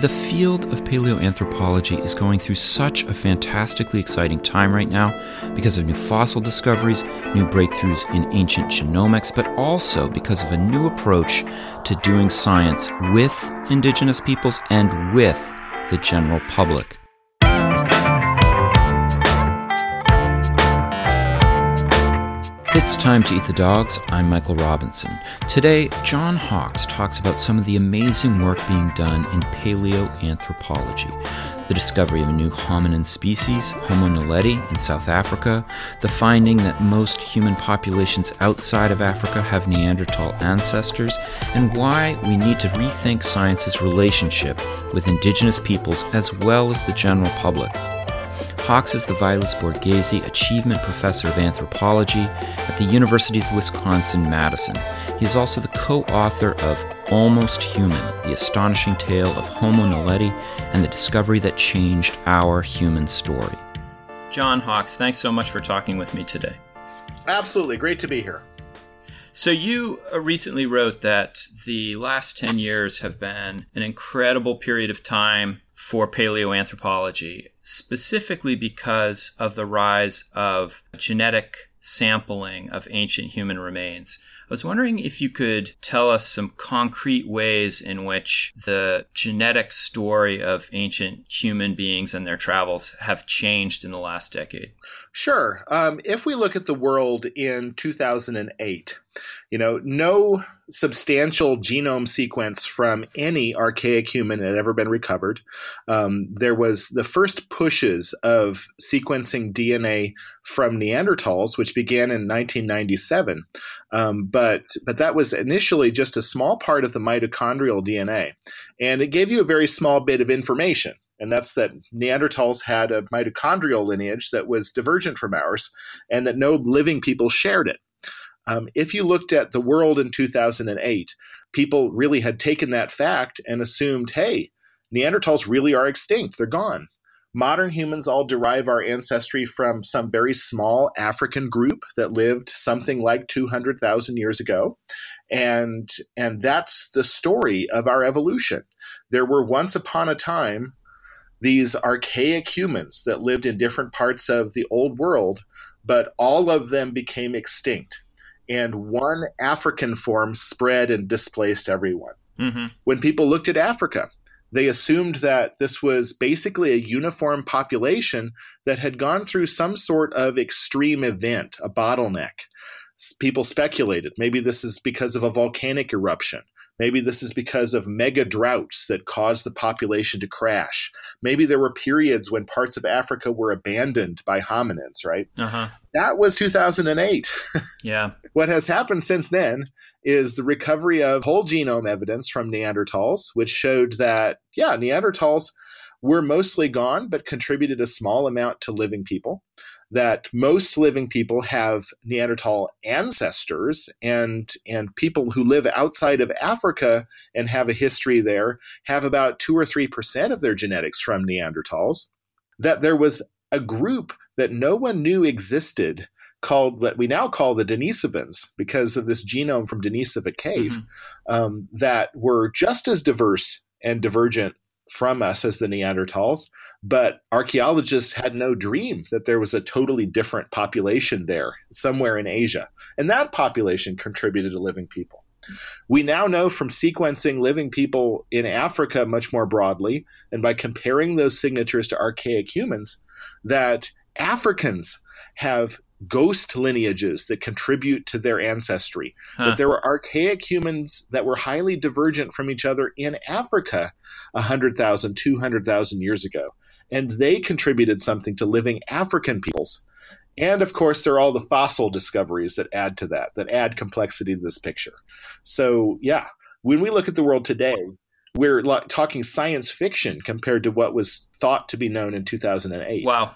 The field of paleoanthropology is going through such a fantastically exciting time right now because of new fossil discoveries, new breakthroughs in ancient genomics, but also because of a new approach to doing science with indigenous peoples and with the general public. It's time to eat the dogs. I'm Michael Robinson. Today, John Hawks talks about some of the amazing work being done in paleoanthropology. The discovery of a new hominin species, Homo naledi, in South Africa, the finding that most human populations outside of Africa have Neanderthal ancestors, and why we need to rethink science's relationship with indigenous peoples as well as the general public. Hawks is the Vilas Borghesi Achievement Professor of Anthropology at the University of Wisconsin Madison. He is also the co author of Almost Human The Astonishing Tale of Homo naledi and the Discovery That Changed Our Human Story. John Hawks, thanks so much for talking with me today. Absolutely. Great to be here. So, you uh, recently wrote that the last 10 years have been an incredible period of time for paleoanthropology, specifically because of the rise of genetic sampling of ancient human remains. I was wondering if you could tell us some concrete ways in which the genetic story of ancient human beings and their travels have changed in the last decade. Sure. Um, if we look at the world in 2008, you know, no substantial genome sequence from any archaic human had ever been recovered. Um, there was the first pushes of sequencing DNA from Neanderthals, which began in 1997. Um, but but that was initially just a small part of the mitochondrial DNA, and it gave you a very small bit of information. And that's that Neanderthals had a mitochondrial lineage that was divergent from ours, and that no living people shared it. Um, if you looked at the world in 2008, people really had taken that fact and assumed, hey, Neanderthals really are extinct. They're gone. Modern humans all derive our ancestry from some very small African group that lived something like 200,000 years ago. And, and that's the story of our evolution. There were once upon a time these archaic humans that lived in different parts of the old world, but all of them became extinct and one African form spread and displaced everyone. Mm-hmm. When people looked at Africa, they assumed that this was basically a uniform population that had gone through some sort of extreme event, a bottleneck. People speculated maybe this is because of a volcanic eruption. Maybe this is because of mega droughts that caused the population to crash. Maybe there were periods when parts of Africa were abandoned by hominins, right? Uh-huh. That was 2008. yeah. what has happened since then is the recovery of whole genome evidence from Neanderthals, which showed that, yeah, Neanderthals were mostly gone, but contributed a small amount to living people that most living people have Neanderthal ancestors and and people who live outside of Africa and have a history there have about 2 or 3% of their genetics from Neanderthals that there was a group that no one knew existed called what we now call the Denisovans because of this genome from Denisova cave mm-hmm. um, that were just as diverse and divergent from us as the Neanderthals, but archaeologists had no dream that there was a totally different population there somewhere in Asia. And that population contributed to living people. We now know from sequencing living people in Africa much more broadly, and by comparing those signatures to archaic humans, that Africans have ghost lineages that contribute to their ancestry. Huh. That there were archaic humans that were highly divergent from each other in Africa 100,000, 200,000 years ago. And they contributed something to living African peoples. And of course, there are all the fossil discoveries that add to that, that add complexity to this picture. So, yeah, when we look at the world today, we're talking science fiction compared to what was thought to be known in 2008. Wow.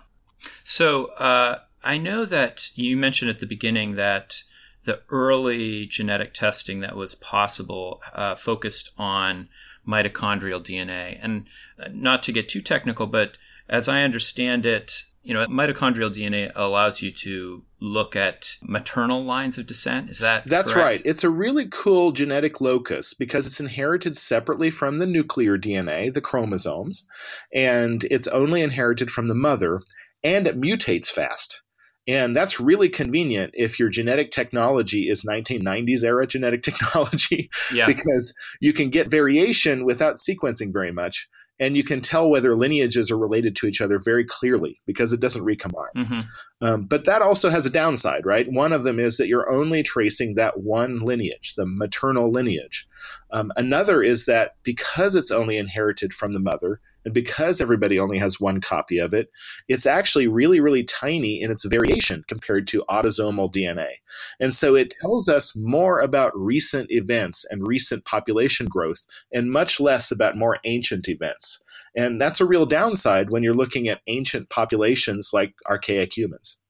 So, uh, I know that you mentioned at the beginning that the early genetic testing that was possible uh, focused on mitochondrial DNA. And uh, not to get too technical, but as I understand it, you know, mitochondrial DNA allows you to look at maternal lines of descent. Is that That's correct? right. It's a really cool genetic locus because it's inherited separately from the nuclear DNA, the chromosomes, and it's only inherited from the mother, and it mutates fast. And that's really convenient if your genetic technology is 1990s era genetic technology, Yeah. because you can get variation without sequencing very much. And you can tell whether lineages are related to each other very clearly because it doesn't recombine. hmm Um, but that also has a downside, right? One of them is that you're only tracing that one lineage, the maternal lineage. Um, another is that because it's only inherited from the mother, and because everybody only has one copy of it, it's actually really, really tiny in its variation compared to autosomal DNA. And so it tells us more about recent events and recent population growth, and much less about more ancient events. And that's a real downside when you're looking at ancient populations like archaic humans.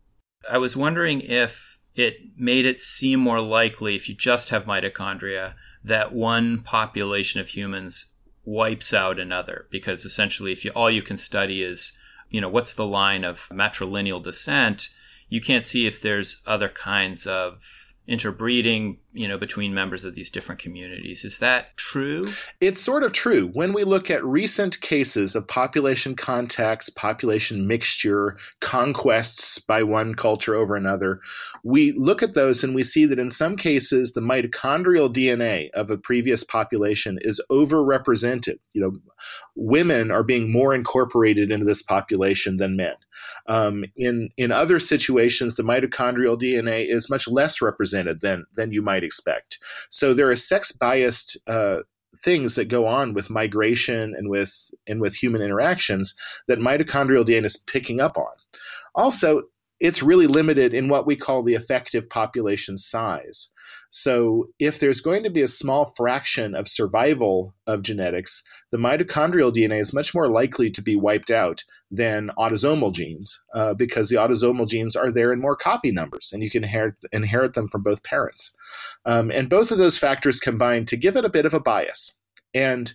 I was wondering if it made it seem more likely if you just have mitochondria that one population of humans wipes out another because essentially if you, all you can study is you know what's the line of matrilineal descent you can't see if there's other kinds of interbreeding you know between members of these different communities is that true It's sort of true. When we look at recent cases of population contacts, population mixture, conquests by one culture over another, we look at those and we see that in some cases the mitochondrial DNA of a previous population is overrepresented. You know, women are being more incorporated into this population than men. Um, in in other situations, the mitochondrial DNA is much less represented than than you might expect. So there are sex biased uh, things that go on with migration and with and with human interactions that mitochondrial DNA is picking up on. Also, it's really limited in what we call the effective population size. So, if there's going to be a small fraction of survival of genetics, the mitochondrial DNA is much more likely to be wiped out than autosomal genes uh, because the autosomal genes are there in more copy numbers and you can inherit, inherit them from both parents. Um, and both of those factors combine to give it a bit of a bias. And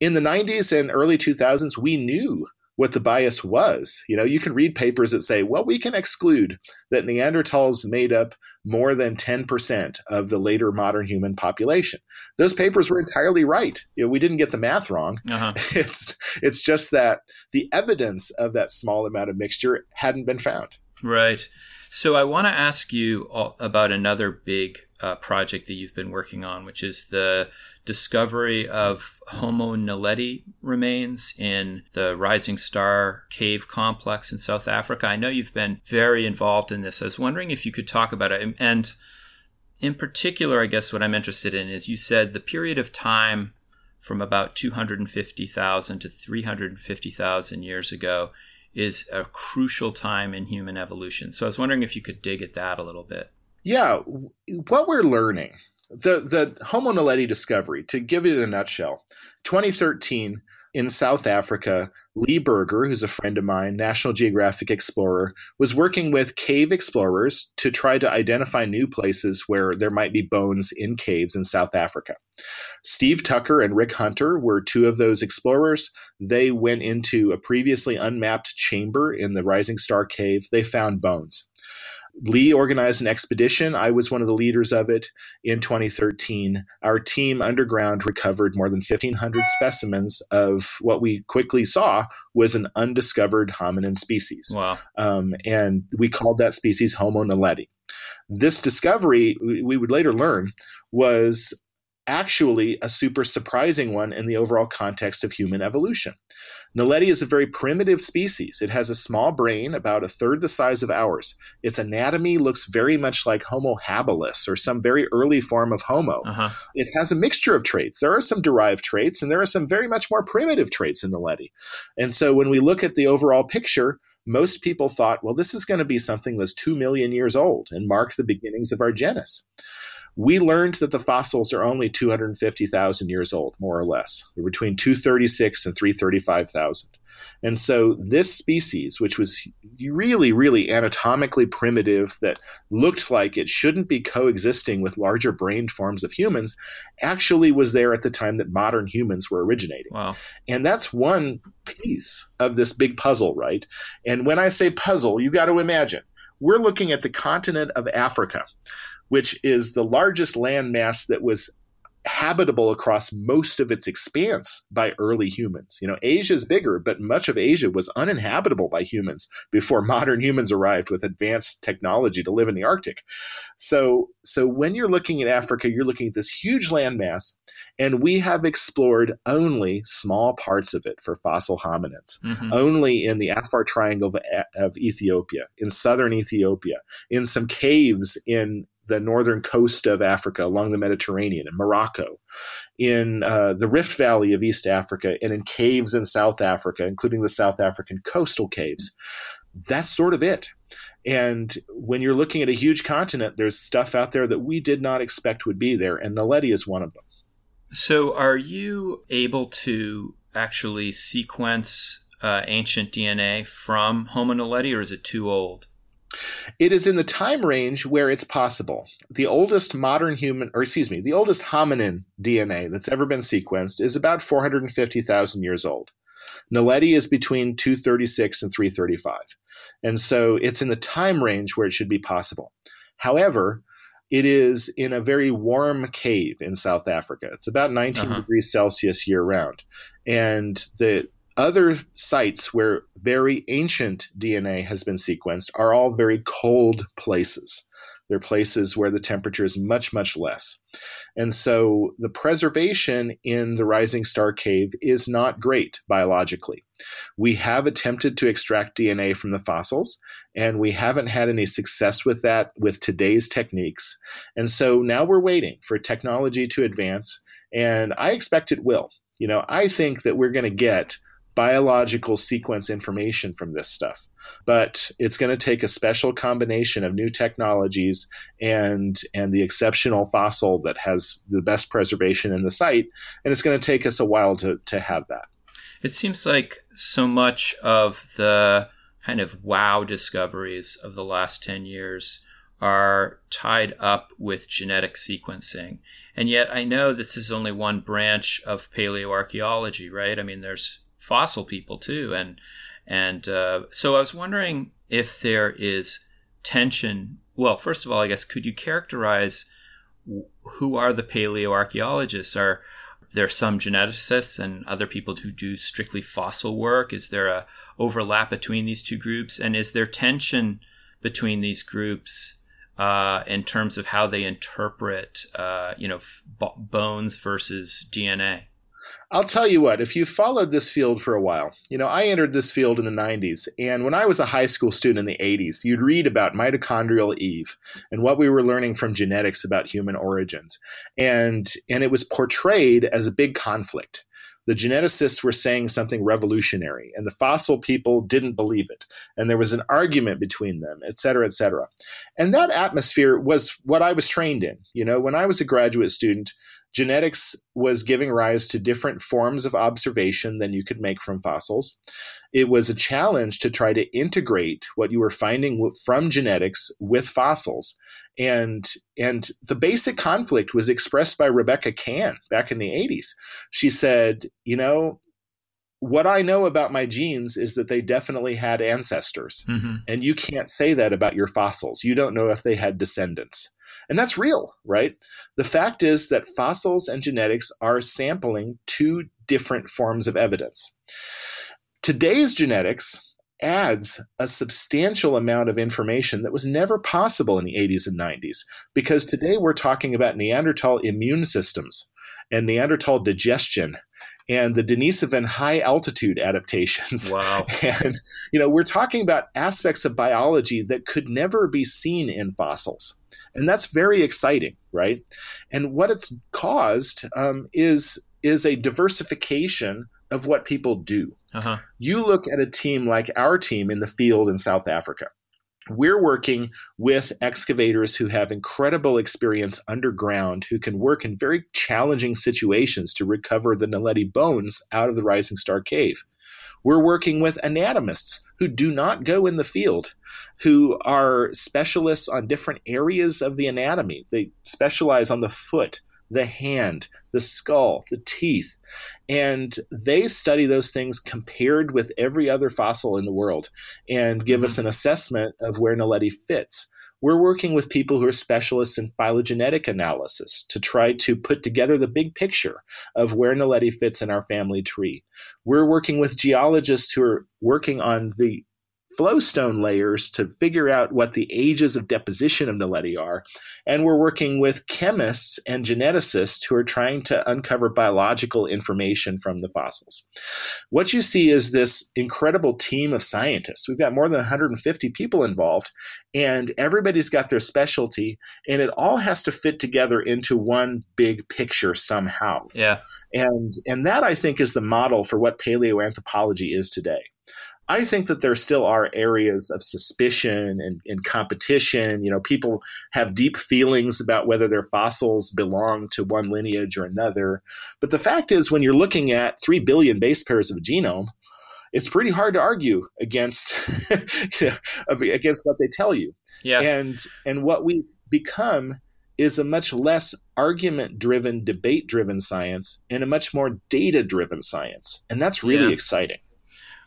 in the 90s and early 2000s, we knew what the bias was. You know, you can read papers that say, well, we can exclude that Neanderthals made up more than 10% of the later modern human population. Those papers were entirely right. You know, we didn't get the math wrong. uh-huh. It's it's just that the evidence of that small amount of mixture hadn't been found. Right. So I want to ask you about another big uh, project that you've been working on, which is the discovery of Homo naledi remains in the Rising Star Cave Complex in South Africa. I know you've been very involved in this. I was wondering if you could talk about it. And in particular, I guess what I'm interested in is you said the period of time from about 250,000 to 350,000 years ago is a crucial time in human evolution. So I was wondering if you could dig at that a little bit. Yeah, what we're learning, the the Homo naledi discovery, to give it a nutshell, 2013 in South Africa, Lee Berger, who's a friend of mine, National Geographic explorer, was working with cave explorers to try to identify new places where there might be bones in caves in South Africa. Steve Tucker and Rick Hunter were two of those explorers. They went into a previously unmapped chamber in the Rising Star Cave. They found bones. Lee organized an expedition. I was one of the leaders of it in 2013. Our team underground recovered more than 1,500 specimens of what we quickly saw was an undiscovered hominin species. Wow. Um, and we called that species Homo naledi. This discovery, we would later learn, was actually a super surprising one in the overall context of human evolution. Naledi is a very primitive species. It has a small brain, about a third the size of ours. Its anatomy looks very much like Homo habilis or some very early form of Homo. Uh-huh. It has a mixture of traits. There are some derived traits, and there are some very much more primitive traits in Naledi. And so when we look at the overall picture, most people thought, well, this is going to be something that's two million years old and mark the beginnings of our genus we learned that the fossils are only 250,000 years old, more or less. They're between 236 and 335,000. And so this species, which was really, really anatomically primitive, that looked like it shouldn't be coexisting with larger brained forms of humans, actually was there at the time that modern humans were originating. Wow. And that's one piece of this big puzzle, right? And when I say puzzle, you got to imagine we're looking at the continent of Africa, which is the largest landmass that was habitable across most of its expanse by early humans. You know, Asia is bigger, but much of Asia was uninhabitable by humans before modern humans arrived with advanced technology to live in the Arctic. So, so when you're looking at Africa, you're looking at this huge landmass, and we have explored only small parts of it for fossil hominids, mm-hmm. only in the Afar Triangle of, of Ethiopia, in southern Ethiopia, in some caves in the northern coast of Africa along the Mediterranean in Morocco, in uh, the Rift Valley of East Africa, and in caves in South Africa, including the South African coastal caves. That's sort of it. And when you're looking at a huge continent, there's stuff out there that we did not expect would be there, and Naledi is one of them. So, are you able to actually sequence uh, ancient DNA from Homo naledi, or is it too old? It is in the time range where it's possible. The oldest modern human, or excuse me, the oldest hominin DNA that's ever been sequenced is about 450,000 years old. Naledi is between 236 and 335. And so it's in the time range where it should be possible. However, it is in a very warm cave in South Africa. It's about 19 uh-huh. degrees Celsius year round. And the other sites where very ancient DNA has been sequenced are all very cold places. They're places where the temperature is much, much less. And so the preservation in the Rising Star Cave is not great biologically. We have attempted to extract DNA from the fossils, and we haven't had any success with that with today's techniques. And so now we're waiting for technology to advance, and I expect it will. You know, I think that we're going to get biological sequence information from this stuff. But it's going to take a special combination of new technologies and and the exceptional fossil that has the best preservation in the site, and it's going to take us a while to to have that. It seems like so much of the kind of wow discoveries of the last 10 years are tied up with genetic sequencing. And yet I know this is only one branch of paleoarchaeology, right? I mean, there's fossil people too, and and uh, so I was wondering if there is tension. Well, first of all, I guess could you characterize who are the paleoarchaeologists? Are there some geneticists and other people who do strictly fossil work? Is there a overlap between these two groups, and is there tension between these groups? Uh, in terms of how they interpret, uh, you know, f- bones versus DNA. I'll tell you what, if you followed this field for a while, you know, I entered this field in the 90s, and when I was a high school student in the 80s, you'd read about mitochondrial Eve and what we were learning from genetics about human origins. And, and it was portrayed as a big conflict. The geneticists were saying something revolutionary, and the fossil people didn't believe it. And there was an argument between them, et cetera, et cetera. And that atmosphere was what I was trained in. You know, when I was a graduate student, genetics was giving rise to different forms of observation than you could make from fossils. It was a challenge to try to integrate what you were finding from genetics with fossils. And, and the basic conflict was expressed by Rebecca Cann back in the 80s. She said, you know, what I know about my genes is that they definitely had ancestors. Mm-hmm. And you can't say that about your fossils. You don't know if they had descendants. And that's real, right? The fact is that fossils and genetics are sampling two different forms of evidence. Today's genetics adds a substantial amount of information that was never possible in the 80s and 90s because today we're talking about Neanderthal immune systems and Neanderthal digestion and the Denisovan high altitude adaptations. Wow. And, you know, we're talking about aspects of biology that could never be seen in fossils. And that's very exciting, right? And what it's caused um, is is a diversification of what people do. Uh-huh. You look at a team like our team in the field in South Africa. We're working with excavators who have incredible experience underground, who can work in very challenging situations to recover the Naledi bones out of the Rising Star Cave. We're working with anatomists who do not go in the field, who are specialists on different areas of the anatomy. They specialize on the foot, the hand, the skull, the teeth. And they study those things compared with every other fossil in the world and give mm-hmm. us an assessment of where Naledi fits. We're working with people who are specialists in phylogenetic analysis to try to put together the big picture of where Naledi fits in our family tree. We're working with geologists who are working on the flowstone layers to figure out what the ages of deposition of Naledi are. And we're working with chemists and geneticists who are trying to uncover biological information from the fossils. What you see is this incredible team of scientists. We've got more than 150 people involved, and everybody's got their specialty, and it all has to fit together into one big picture somehow. Yeah. And and that I think is the model for what paleoanthropology is today. I think that there still are areas of suspicion and, and, competition. You know, people have deep feelings about whether their fossils belong to one lineage or another. But the fact is, when you're looking at 3 billion base pairs of a genome, it's pretty hard to argue against against what they tell you. Yeah. And and what we become is a much less argument driven, debate driven science and a much more data driven science. And that's really yeah. exciting.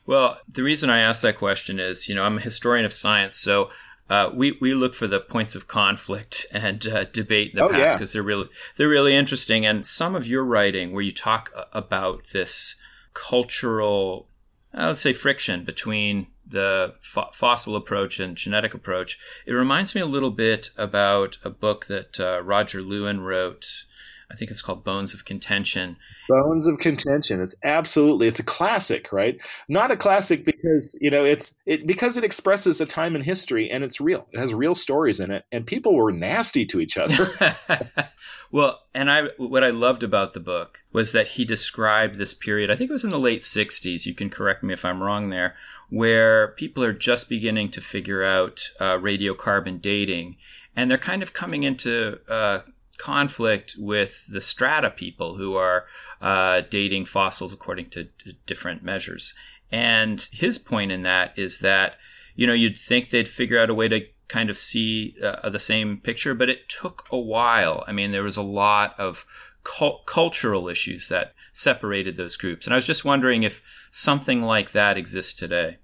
Well, the reason I ask that question is, you know, I'm a historian of science, so uh, we we look for the points of conflict and uh, debate in the oh, past because yeah. they're really they're really interesting. And some of your writing, where you talk about this cultural, uh, let's say, friction between the fo- fossil approach and genetic approach, it reminds me a little bit about a book that uh, Roger Lewin wrote I think it's called Bones of Contention. Bones of Contention. It's absolutely it's a classic, right? Not a classic because you know it's it because it expresses a time in history and it's real. It has real stories in it, and people were nasty to each other. well, and I what I loved about the book was that he described this period. I think it was in the late '60s. You can correct me if I'm wrong there, where people are just beginning to figure out uh, radiocarbon dating, and they're kind of coming into uh, conflict with the strata people who are uh, dating fossils according to different measures. And his point in that is that, you know, you'd think they'd figure out a way to kind of see uh, the same picture, but it took a while. I mean, there was a lot of cult- cultural issues that separated those groups. And I was just wondering if something like that exists today.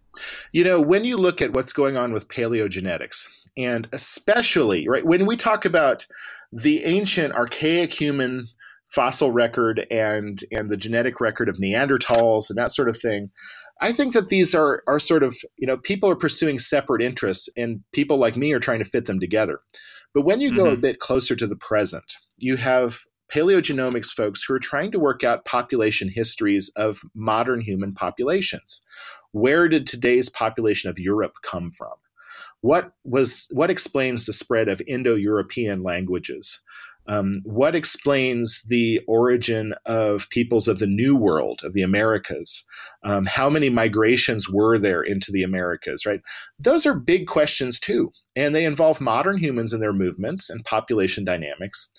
You know, when you look at what's going on with paleogenetics, and especially, right, when we talk about the ancient archaic human fossil record and and the genetic record of Neanderthals and that sort of thing. I think that these are are sort of you know people are pursuing separate interests and people like me are trying to fit them together. But when you mm-hmm. go a mm-hmm. bit closer to the present, you have paleogenomics folks who are trying to work out population histories of modern human populations. Where did today's population of Europe come from? What was what explains the spread of Indo-European languages? Um, what explains the origin of peoples of the New World, of the Americas? Um, how many migrations were there into the Americas, right? Those are big questions too. And they involve modern humans and their movements and population dynamics.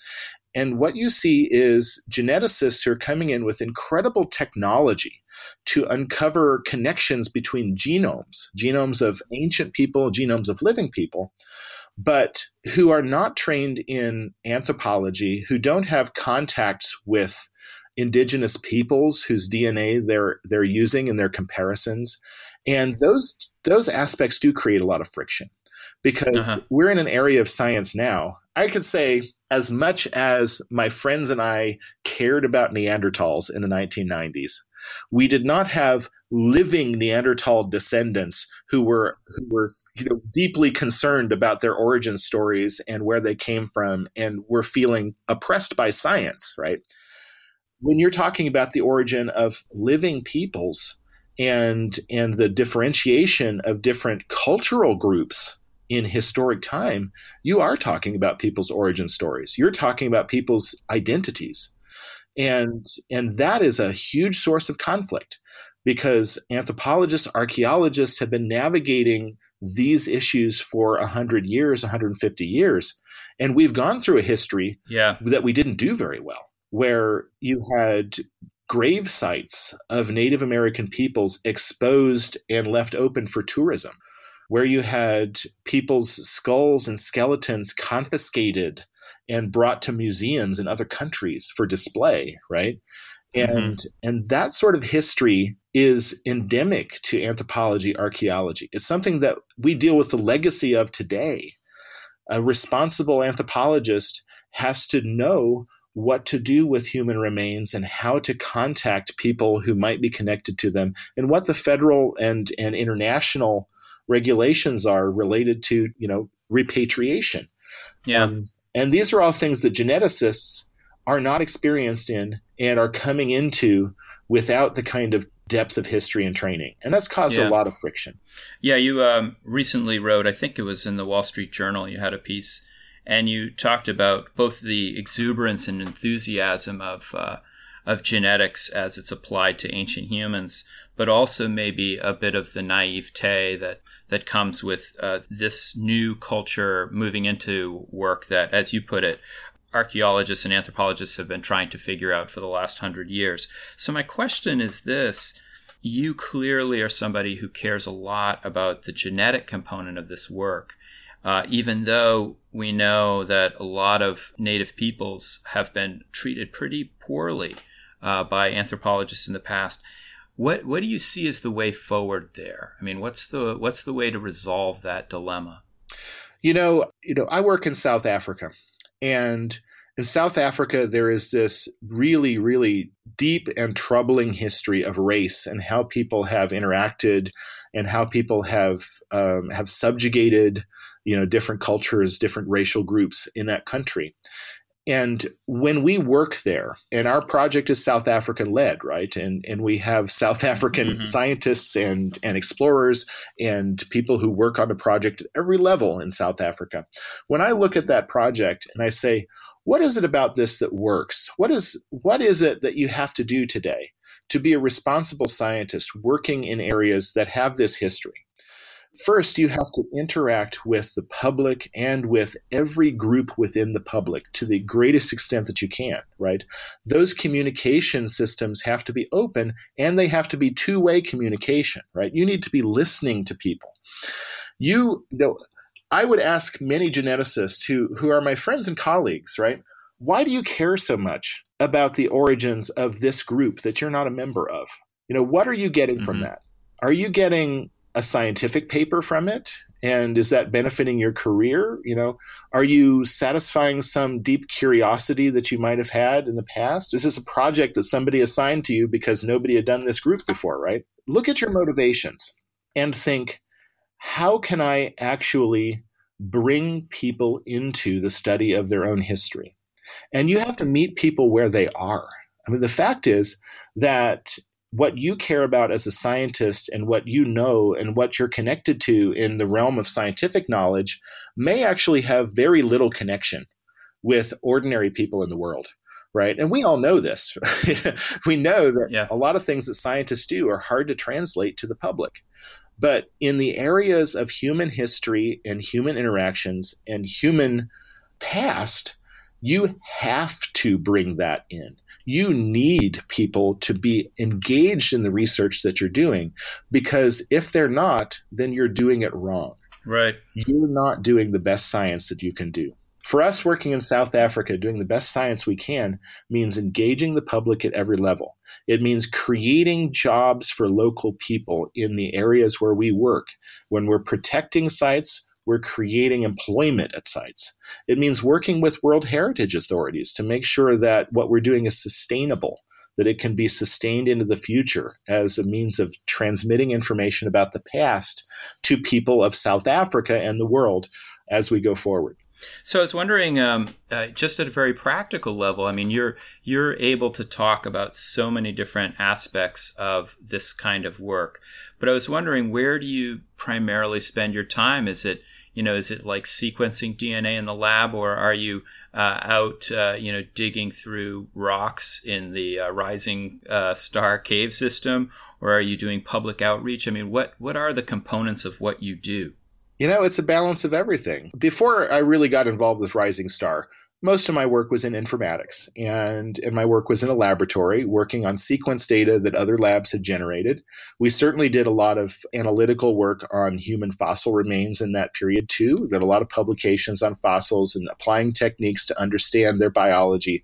And what you see is geneticists who are coming in with incredible technology to uncover connections between genomes, genomes of ancient people, genomes of living people, but who are not trained in anthropology, who don't have contacts with indigenous peoples whose DNA they're they're using in their comparisons. And those those aspects do create a lot of friction because uh-huh. we're in an area of science now. I could say as much as my friends and I cared about Neanderthals in the 1990s, we did not have living Neanderthal descendants who were who were you know deeply concerned about their origin stories and where they came from and were feeling oppressed by science, right? When you're talking about the origin of living peoples and and the differentiation of different cultural groups in historic time, you are talking about people's origin stories. You're talking about people's identities and and that is a huge source of conflict because anthropologists archaeologists have been navigating these issues for 100 years 150 years and we've gone through a history yeah. that we didn't do very well where you had grave sites of native american peoples exposed and left open for tourism where you had people's skulls and skeletons confiscated and brought to museums in other countries for display, right? Mm-hmm. And and that sort of history is endemic to anthropology archaeology. It's something that we deal with the legacy of today. A responsible anthropologist has to know what to do with human remains and how to contact people who might be connected to them and what the federal and, and international regulations are related to you know repatriation yeah um, and these are all things that geneticists are not experienced in and are coming into without the kind of depth of history and training and that's caused yeah. a lot of friction yeah you um, recently wrote i think it was in the wall street journal you had a piece and you talked about both the exuberance and enthusiasm of uh, of genetics as it's applied to ancient humans, but also maybe a bit of the naivete that that comes with uh, this new culture moving into work that, as you put it, archaeologists and anthropologists have been trying to figure out for the last hundred years. So my question is this. You clearly are somebody who cares a lot about the genetic component of this work uh, even though we know that a lot of native peoples have been treated pretty poorly uh, by anthropologists in the past. What what do you see as the way forward there? I mean, what's the what's the way to resolve that dilemma? You know, you know, I work in South Africa, and in South Africa, there is this really, really deep and troubling history of race and how people have interacted and how people have um, have subjugated you know different cultures different racial groups in that country and when we work there and our project is south african led right? And and we have south african mm-hmm. scientists and and explorers and people who work on the project at every level in south africa. When i look at that project and i say what is it about this that works? What is what is it that you have to do today to be a responsible scientist working in areas that have this history First, you have to interact with the public and with every group within the public to the greatest extent that you can, right? Those communication systems have to be open and they have to be two way communication, right? You need to be listening to people. You, you know, I would ask many geneticists who, who are my friends and colleagues, right? Why do you care so much about the origins of this group that you're not a member of? You know, what are you getting mm-hmm. from that? Are you getting a scientific paper from it? And is that benefiting your career? You know, are you satisfying some deep curiosity that you might have had in the past? Is this a project that somebody assigned to you because nobody had done this group before, right? Look at your motivations and think, how can I actually bring people into the study of their own history? And you have to meet people where they are. I mean, the fact is that what you care about as a scientist and what you know and what you're connected to in the realm of scientific knowledge may actually have very little connection with ordinary people in the world right? And we all know this. We know that yeah. a lot of things that scientists do are hard to translate to the public. But in the areas of human history and human interactions and human past you have to bring that in you need people to be engaged in the research that you're doing because if they're not, then you're doing it wrong. Right. You're not doing the best science that you can do. For us working in South Africa, doing the best science we can means engaging the public at every level. It means creating jobs for local people in the areas where we work. When we're protecting sites, we're creating employment at sites. It means working with World Heritage authorities to make sure that what we're doing is sustainable, that it can be sustained into the future as a means of transmitting information about the past to people of South Africa and the world as we go forward. So I was wondering, um, uh, just at a very practical level, I mean, you're you're able to talk about so many different aspects of this kind of work, but I was wondering, where do you primarily spend your time? Is it you know, is it like sequencing DNA in the lab, or are you uh, out, uh, you know, digging through rocks in the uh, Rising uh, Star cave system, or are you doing public outreach? I mean, what what are the components of what you do? You know, it's a balance of everything. Before I really got involved with Rising Star, most of my work was in informatics and, and my work was in a laboratory working on sequence data that other labs had generated. We certainly did a lot of analytical work on human fossil remains in that period too. We got a lot of publications on fossils and applying techniques to understand their biology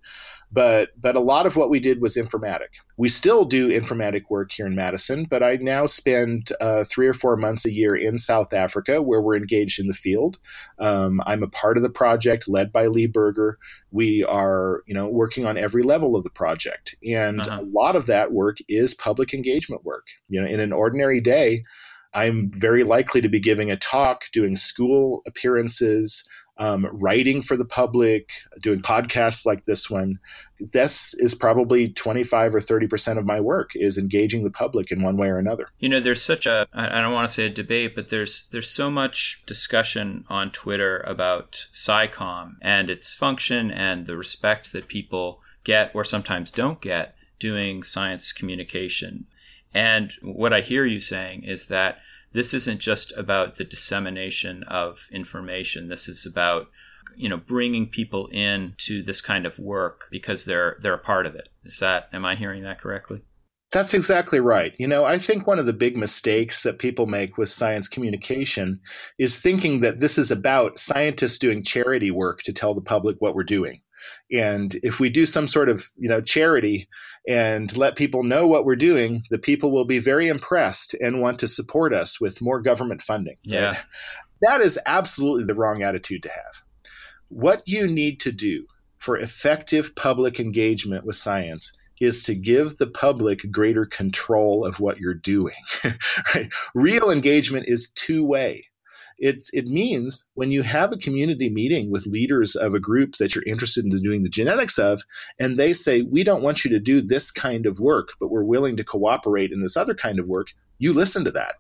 but but a lot of what we did was informatic. We still do informatic work here in Madison, but I now spend uh, three or four months a year in South Africa where we're engaged in the field. Um, I'm a part of the project led by Lee Berger. We are you know working on every level of the project, and uh-huh. a lot of that work is public engagement work. You know, in an ordinary day. I'm very likely to be giving a talk, doing school appearances, um, writing for the public, doing podcasts like this one. This is probably 25 or 30% of my work is engaging the public in one way or another. You know, there's such a, I don't want to say a debate, but there's, there's so much discussion on Twitter about SciComm and its function and the respect that people get or sometimes don't get doing science communication. And what I hear you saying is that this isn't just about the dissemination of information. This is about you know bringing people in to this kind of work because they're they're a part of it. Is that am I hearing that correctly? That's exactly right. You know, I think one of the big mistakes that people make with science communication is thinking that this is about scientists doing charity work to tell the public what we're doing. And if we do some sort of, you know, charity and let people know what we're doing, the people will be very impressed and want to support us with more government funding. Yeah. Right? That is absolutely the wrong attitude to have. What you need to do for effective public engagement with science is to give the public greater control of what you're doing. right? Real engagement is two way. It's, it means when you have a community meeting with leaders of a group that you're interested in doing the genetics of, and they say, we don't want you to do this kind of work, but we're willing to cooperate in this other kind of work, you listen to that.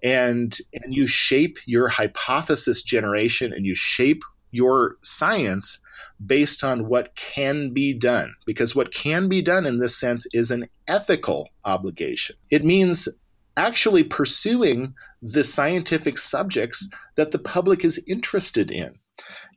And, and you shape your hypothesis generation and you shape your science based on what can be done. Because what can be done in this sense is an ethical obligation. It means actually pursuing the scientific subjects that the public is interested in.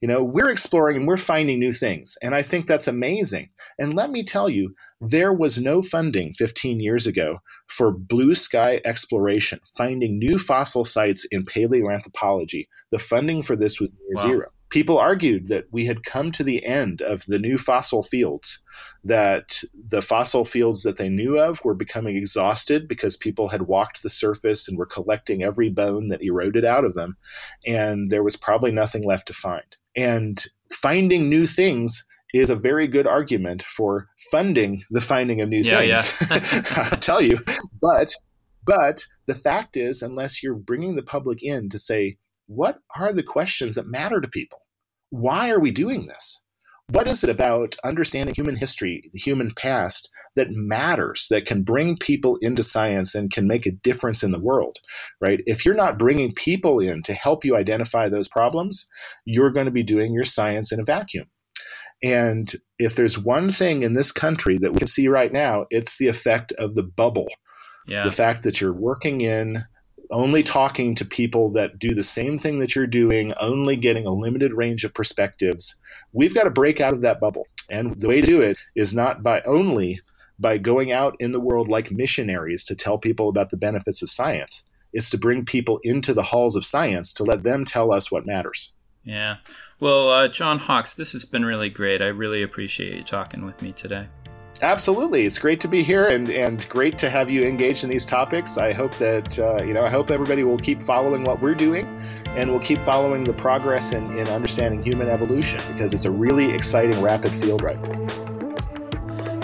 You know, we're exploring and we're finding new things, and I think that's amazing. And let me tell you, there was no funding 15 years ago for blue sky exploration, finding new fossil sites in paleoanthropology. The funding for this was near wow. zero people argued that we had come to the end of the new fossil fields, that the fossil fields that they knew of were becoming exhausted because people had walked the surface and were collecting every bone that eroded out of them, and there was probably nothing left to find. And finding new things is a very good argument for funding the finding of new yeah, things. Yeah. I'll tell you. But but the fact is, unless you're bringing the public in to say, what are the questions that matter to people? why are we doing this? What is it about understanding human history, the human past, that matters, that can bring people into science and can make a difference in the world, right? If you're not bringing people in to help you identify those problems, you're going to be doing your science in a vacuum. And if there's one thing in this country that we can see right now, it's the effect of the bubble. Yeah. The fact that you're working in only talking to people that do the same thing that you're doing, only getting a limited range of perspectives. We've got to break out of that bubble. And the way to do it is not by only by going out in the world like missionaries to tell people about the benefits of science. It's to bring people into the halls of science to let them tell us what matters. Yeah. Well, uh, John Hawks, this has been really great. I really appreciate you talking with me today. Absolutely, it's great to be here and, and great to have you engaged in these topics. I hope that uh, you know I hope everybody will keep following what we're doing, and we'll keep following the progress in, in understanding human evolution because it's a really exciting, rapid field right now.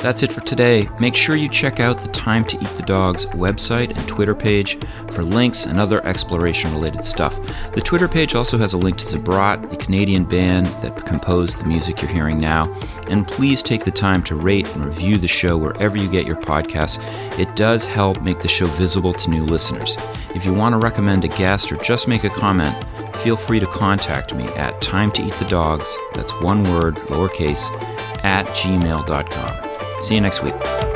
That's it for today. Make sure you check out the Time to Eat the Dogs website and Twitter page for links and other exploration related stuff. The Twitter page also has a link to Zabrat, the Canadian band that composed the music you're hearing now. And please take the time to rate and review the show wherever you get your podcasts. It does help make the show visible to new listeners. If you want to recommend a guest or just make a comment, feel free to contact me at time to eat the dogs, that's one word, lowercase, at gmail.com. See you next week.